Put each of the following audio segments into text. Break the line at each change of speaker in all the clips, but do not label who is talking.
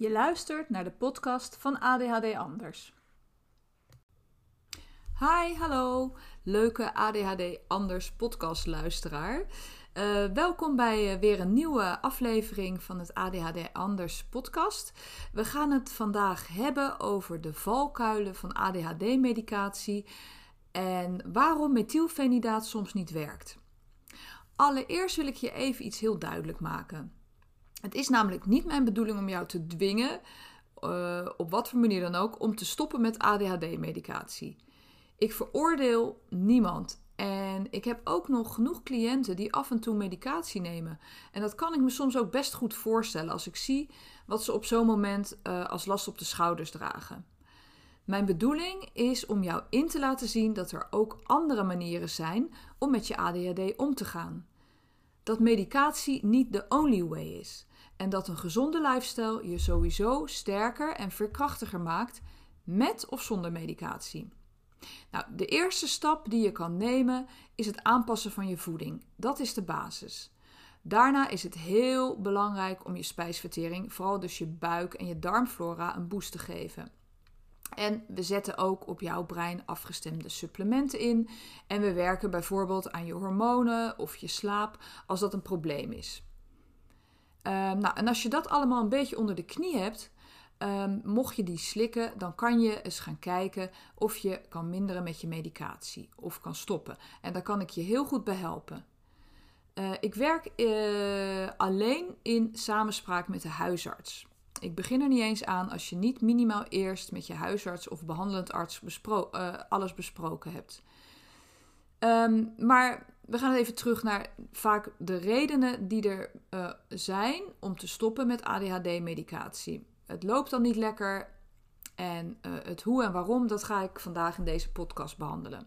Je luistert naar de podcast van ADHD Anders. Hi, hallo, leuke ADHD Anders podcastluisteraar. Uh, welkom bij uh, weer een nieuwe aflevering van het ADHD Anders podcast. We gaan het vandaag hebben over de valkuilen van ADHD-medicatie en waarom methylfenidaat soms niet werkt. Allereerst wil ik je even iets heel duidelijk maken. Het is namelijk niet mijn bedoeling om jou te dwingen, uh, op wat voor manier dan ook, om te stoppen met ADHD-medicatie. Ik veroordeel niemand. En ik heb ook nog genoeg cliënten die af en toe medicatie nemen. En dat kan ik me soms ook best goed voorstellen als ik zie wat ze op zo'n moment uh, als last op de schouders dragen. Mijn bedoeling is om jou in te laten zien dat er ook andere manieren zijn om met je ADHD om te gaan. Dat medicatie niet de only way is en dat een gezonde lifestyle je sowieso sterker en veerkrachtiger maakt met of zonder medicatie. Nou, de eerste stap die je kan nemen is het aanpassen van je voeding. Dat is de basis. Daarna is het heel belangrijk om je spijsvertering, vooral dus je buik en je darmflora, een boost te geven. En we zetten ook op jouw brein afgestemde supplementen in. En we werken bijvoorbeeld aan je hormonen of je slaap als dat een probleem is. Um, nou, en als je dat allemaal een beetje onder de knie hebt, um, mocht je die slikken, dan kan je eens gaan kijken of je kan minderen met je medicatie of kan stoppen. En daar kan ik je heel goed bij helpen. Uh, ik werk uh, alleen in samenspraak met de huisarts. Ik begin er niet eens aan als je niet minimaal eerst met je huisarts of behandelend arts uh, alles besproken hebt. Um, maar we gaan even terug naar vaak de redenen die er uh, zijn om te stoppen met ADHD-medicatie. Het loopt dan niet lekker en uh, het hoe en waarom, dat ga ik vandaag in deze podcast behandelen.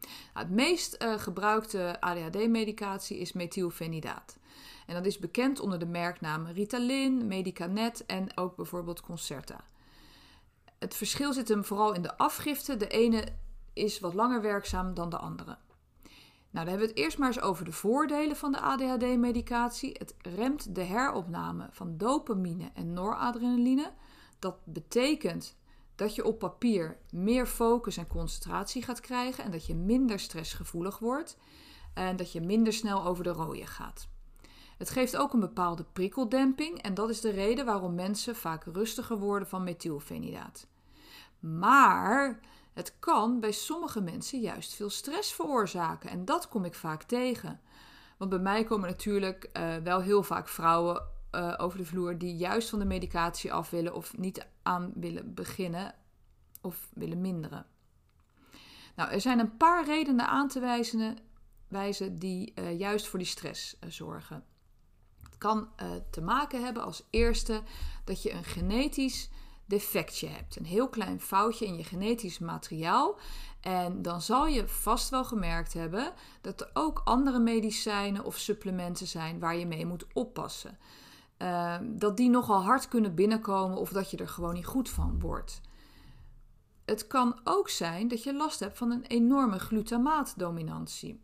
Nou, het meest uh, gebruikte ADHD-medicatie is methylfenidaat. En dat is bekend onder de merknamen Ritalin, Medicanet en ook bijvoorbeeld Concerta. Het verschil zit hem vooral in de afgifte. De ene is wat langer werkzaam dan de andere. Nou, dan hebben we het eerst maar eens over de voordelen van de ADHD-medicatie. Het remt de heropname van dopamine en noradrenaline. Dat betekent dat je op papier meer focus en concentratie gaat krijgen en dat je minder stressgevoelig wordt en dat je minder snel over de rode gaat. Het geeft ook een bepaalde prikkeldemping en dat is de reden waarom mensen vaak rustiger worden van methylfenidaat. Maar het kan bij sommige mensen juist veel stress veroorzaken en dat kom ik vaak tegen. Want bij mij komen natuurlijk uh, wel heel vaak vrouwen uh, over de vloer die juist van de medicatie af willen of niet aan willen beginnen of willen minderen. Nou, er zijn een paar redenen aan te wijzen, wijzen die uh, juist voor die stress zorgen. Het kan te maken hebben als eerste dat je een genetisch defectje hebt. Een heel klein foutje in je genetisch materiaal. En dan zal je vast wel gemerkt hebben dat er ook andere medicijnen of supplementen zijn waar je mee moet oppassen. Uh, dat die nogal hard kunnen binnenkomen of dat je er gewoon niet goed van wordt. Het kan ook zijn dat je last hebt van een enorme glutamaatdominantie.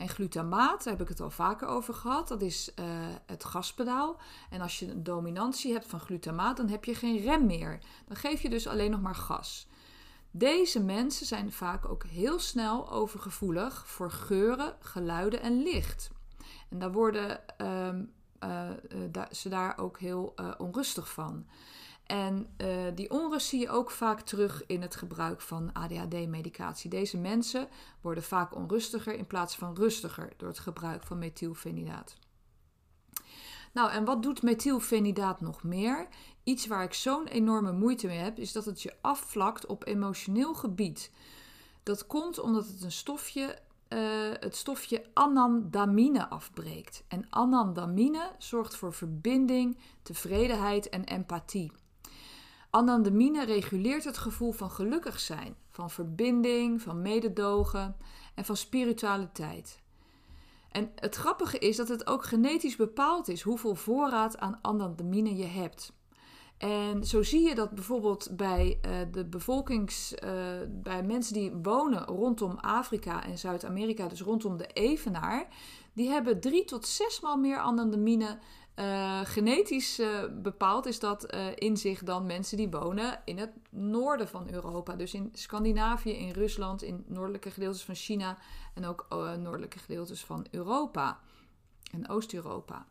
En glutamaat, daar heb ik het al vaker over gehad, dat is uh, het gaspedaal. En als je een dominantie hebt van glutamaat, dan heb je geen rem meer. Dan geef je dus alleen nog maar gas. Deze mensen zijn vaak ook heel snel overgevoelig voor geuren, geluiden en licht. En daar worden uh, uh, da ze daar ook heel onrustig van. En uh, die onrust zie je ook vaak terug in het gebruik van ADHD-medicatie. Deze mensen worden vaak onrustiger in plaats van rustiger door het gebruik van methylfenidaat. Nou, en wat doet methylfenidaat nog meer? Iets waar ik zo'n enorme moeite mee heb, is dat het je afvlakt op emotioneel gebied. Dat komt omdat het een stofje, uh, het stofje anandamine afbreekt. En anandamine zorgt voor verbinding, tevredenheid en empathie. Anandamine reguleert het gevoel van gelukkig zijn, van verbinding, van mededogen en van spiritualiteit. En het grappige is dat het ook genetisch bepaald is hoeveel voorraad aan anandamine je hebt. En zo zie je dat bijvoorbeeld bij uh, de bevolkings, uh, bij mensen die wonen rondom Afrika en Zuid-Amerika, dus rondom de Evenaar, die hebben drie tot zes maal meer anandamine Uh, genetisch uh, bepaald is dat uh, in zich dan mensen die wonen in het noorden van Europa. Dus in Scandinavië, in Rusland, in noordelijke gedeeltes van China en ook noordelijke gedeeltes van Europa en Oost-Europa.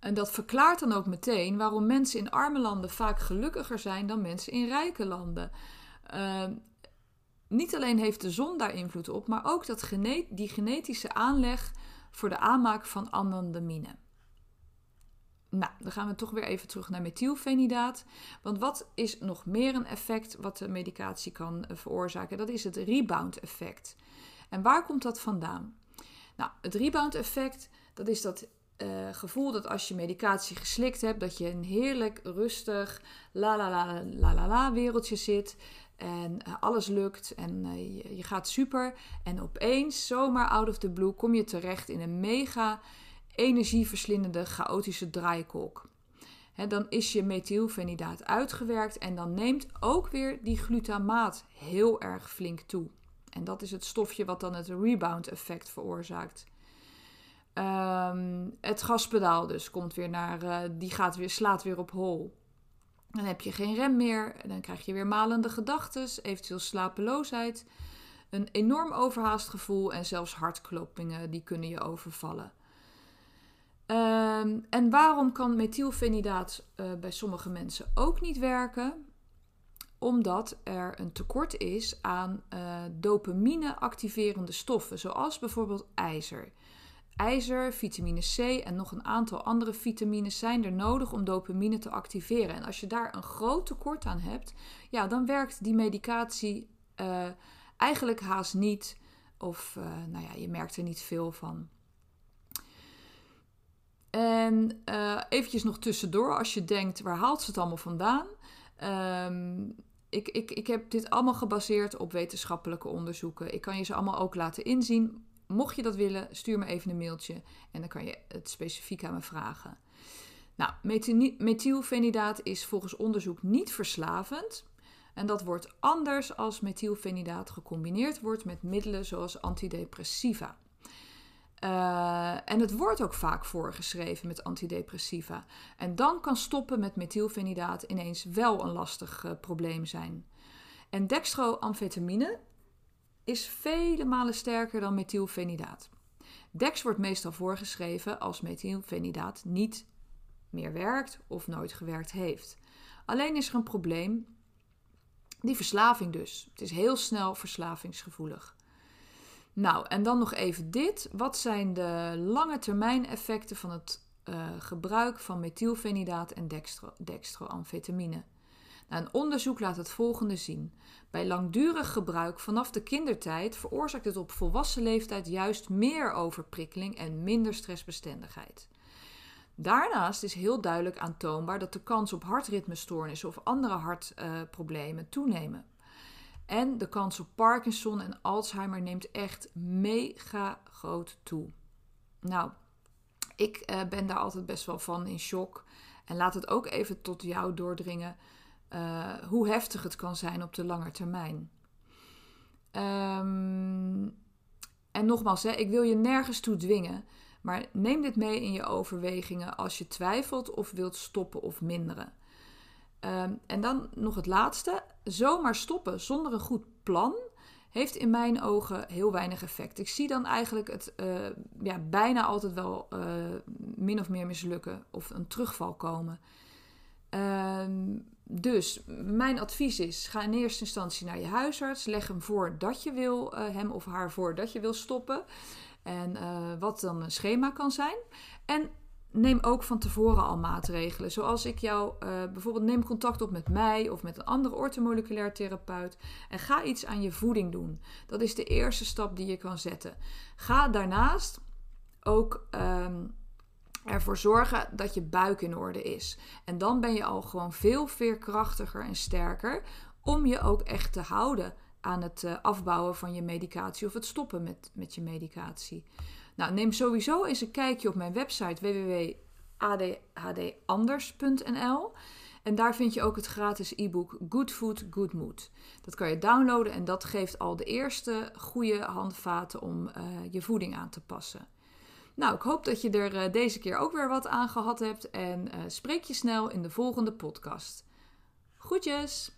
En dat verklaart dan ook meteen waarom mensen in arme landen vaak gelukkiger zijn dan mensen in rijke landen. Ehm, niet alleen heeft de zon daar invloed op, maar ook dat gene die genetische aanleg voor de aanmaak van anandamine. Nou, dan gaan we toch weer even terug naar methylfenidaat. Want wat is nog meer een effect wat de medicatie kan eh, veroorzaken? Dat is het rebound effect. En waar komt dat vandaan? Nou, het rebound effect, dat is dat uh, gevoel dat als je medicatie geslikt hebt, dat je een heerlijk, rustig, la la la la la la wereldje zit. En uh, alles lukt en je, gaat super. En opeens, zomaar out of the blue, kom je terecht in een mega energieverslindende, chaotische draaikolk. Dan is je methylfenidaat uitgewerkt en dan neemt ook weer die glutamaat heel erg flink toe. En dat is het stofje wat dan het rebound effect veroorzaakt. Um, het gaspedaal dus komt weer naar, uh, die gaat weer, slaat weer op hol. Dan heb je geen rem meer, dan krijg je weer malende gedachten, eventueel slapeloosheid, een enorm overhaast gevoel en zelfs hartkloppingen die kunnen je overvallen. Um, en waarom kan methylfenidaat uh, bij sommige mensen ook niet werken? Omdat er een tekort is aan uh, dopamine-activerende stoffen, zoals bijvoorbeeld ijzer. IJzer, vitamine C en nog een aantal andere vitamines zijn er nodig om dopamine te activeren. En als je daar een groot tekort aan hebt, ja, dan werkt die medicatie uh, eigenlijk haast niet. Of nou ja, je merkt er niet veel van. En uh, eventjes nog tussendoor, als je denkt, waar haalt ze het allemaal vandaan? Um, ik, ik, ik heb dit allemaal gebaseerd op wetenschappelijke onderzoeken. Ik kan je ze allemaal ook laten inzien Mocht je dat willen, stuur me even een mailtje en dan kan je het specifiek aan me vragen. Nou, methylfenidaat is volgens onderzoek niet verslavend. En dat wordt anders als methylfenidaat gecombineerd wordt met middelen zoals antidepressiva. Uh, en het wordt ook vaak voorgeschreven met antidepressiva. En dan kan stoppen met methylfenidaat ineens wel een lastig uh, probleem zijn. En dextroamfetamine, is vele malen sterker dan methylfenidaat. Dex wordt meestal voorgeschreven als methylfenidaat niet meer werkt of nooit gewerkt heeft. Alleen is er een probleem, die verslaving dus. Het is heel snel verslavingsgevoelig. Nou, en dan nog even dit. Wat zijn de lange termijn effecten van het uh, gebruik van methylfenidaat en dextro, dextroamfetamine? Nou, een onderzoek laat het volgende zien. Bij langdurig gebruik vanaf de kindertijd veroorzaakt het op volwassen leeftijd juist meer overprikkeling en minder stressbestendigheid. Daarnaast is heel duidelijk aantoonbaar dat de kans op hartritmestoornissen of andere hartproblemen uh, toenemen. En de kans op Parkinson en Alzheimer neemt echt mega groot toe. Nou, ik uh, ben daar altijd best wel van in shock. En laat het ook even tot jou doordringen uh, hoe heftig het kan zijn op de lange termijn. Um, en nogmaals, hè, ik wil je nergens toe dwingen, maar neem dit mee in je overwegingen als je twijfelt of wilt stoppen of minderen. Um, en dan nog het laatste: zomaar stoppen zonder een goed plan heeft in mijn ogen heel weinig effect. Ik zie dan eigenlijk het uh, ja, bijna altijd wel uh, min of meer mislukken of een terugval komen. Um, dus mijn advies is: ga in eerste instantie naar je huisarts. Leg hem voor dat je wil, uh, hem of haar voor dat je wil stoppen. En wat dan een schema kan zijn. En neem ook van tevoren al maatregelen. Zoals ik jou uh, bijvoorbeeld neem contact op met mij of met een andere ortomoleculair therapeut. En ga iets aan je voeding doen. Dat is de eerste stap die je kan zetten. Ga daarnaast ook. Um, ervoor zorgen dat je buik in orde is. En dan ben je al gewoon veel veerkrachtiger en sterker om je ook echt te houden aan het uh, afbouwen van je medicatie of het stoppen met, met je medicatie. Nou, neem sowieso eens een kijkje op mijn website www.adhdanders.nl. En daar vind je ook het gratis e-book Good Food, Good Mood. Dat kan je downloaden en dat geeft al de eerste goede handvaten om uh, je voeding aan te passen. Nou, ik hoop dat je er deze keer ook weer wat aan gehad hebt en spreek je snel in de volgende podcast. Groetjes!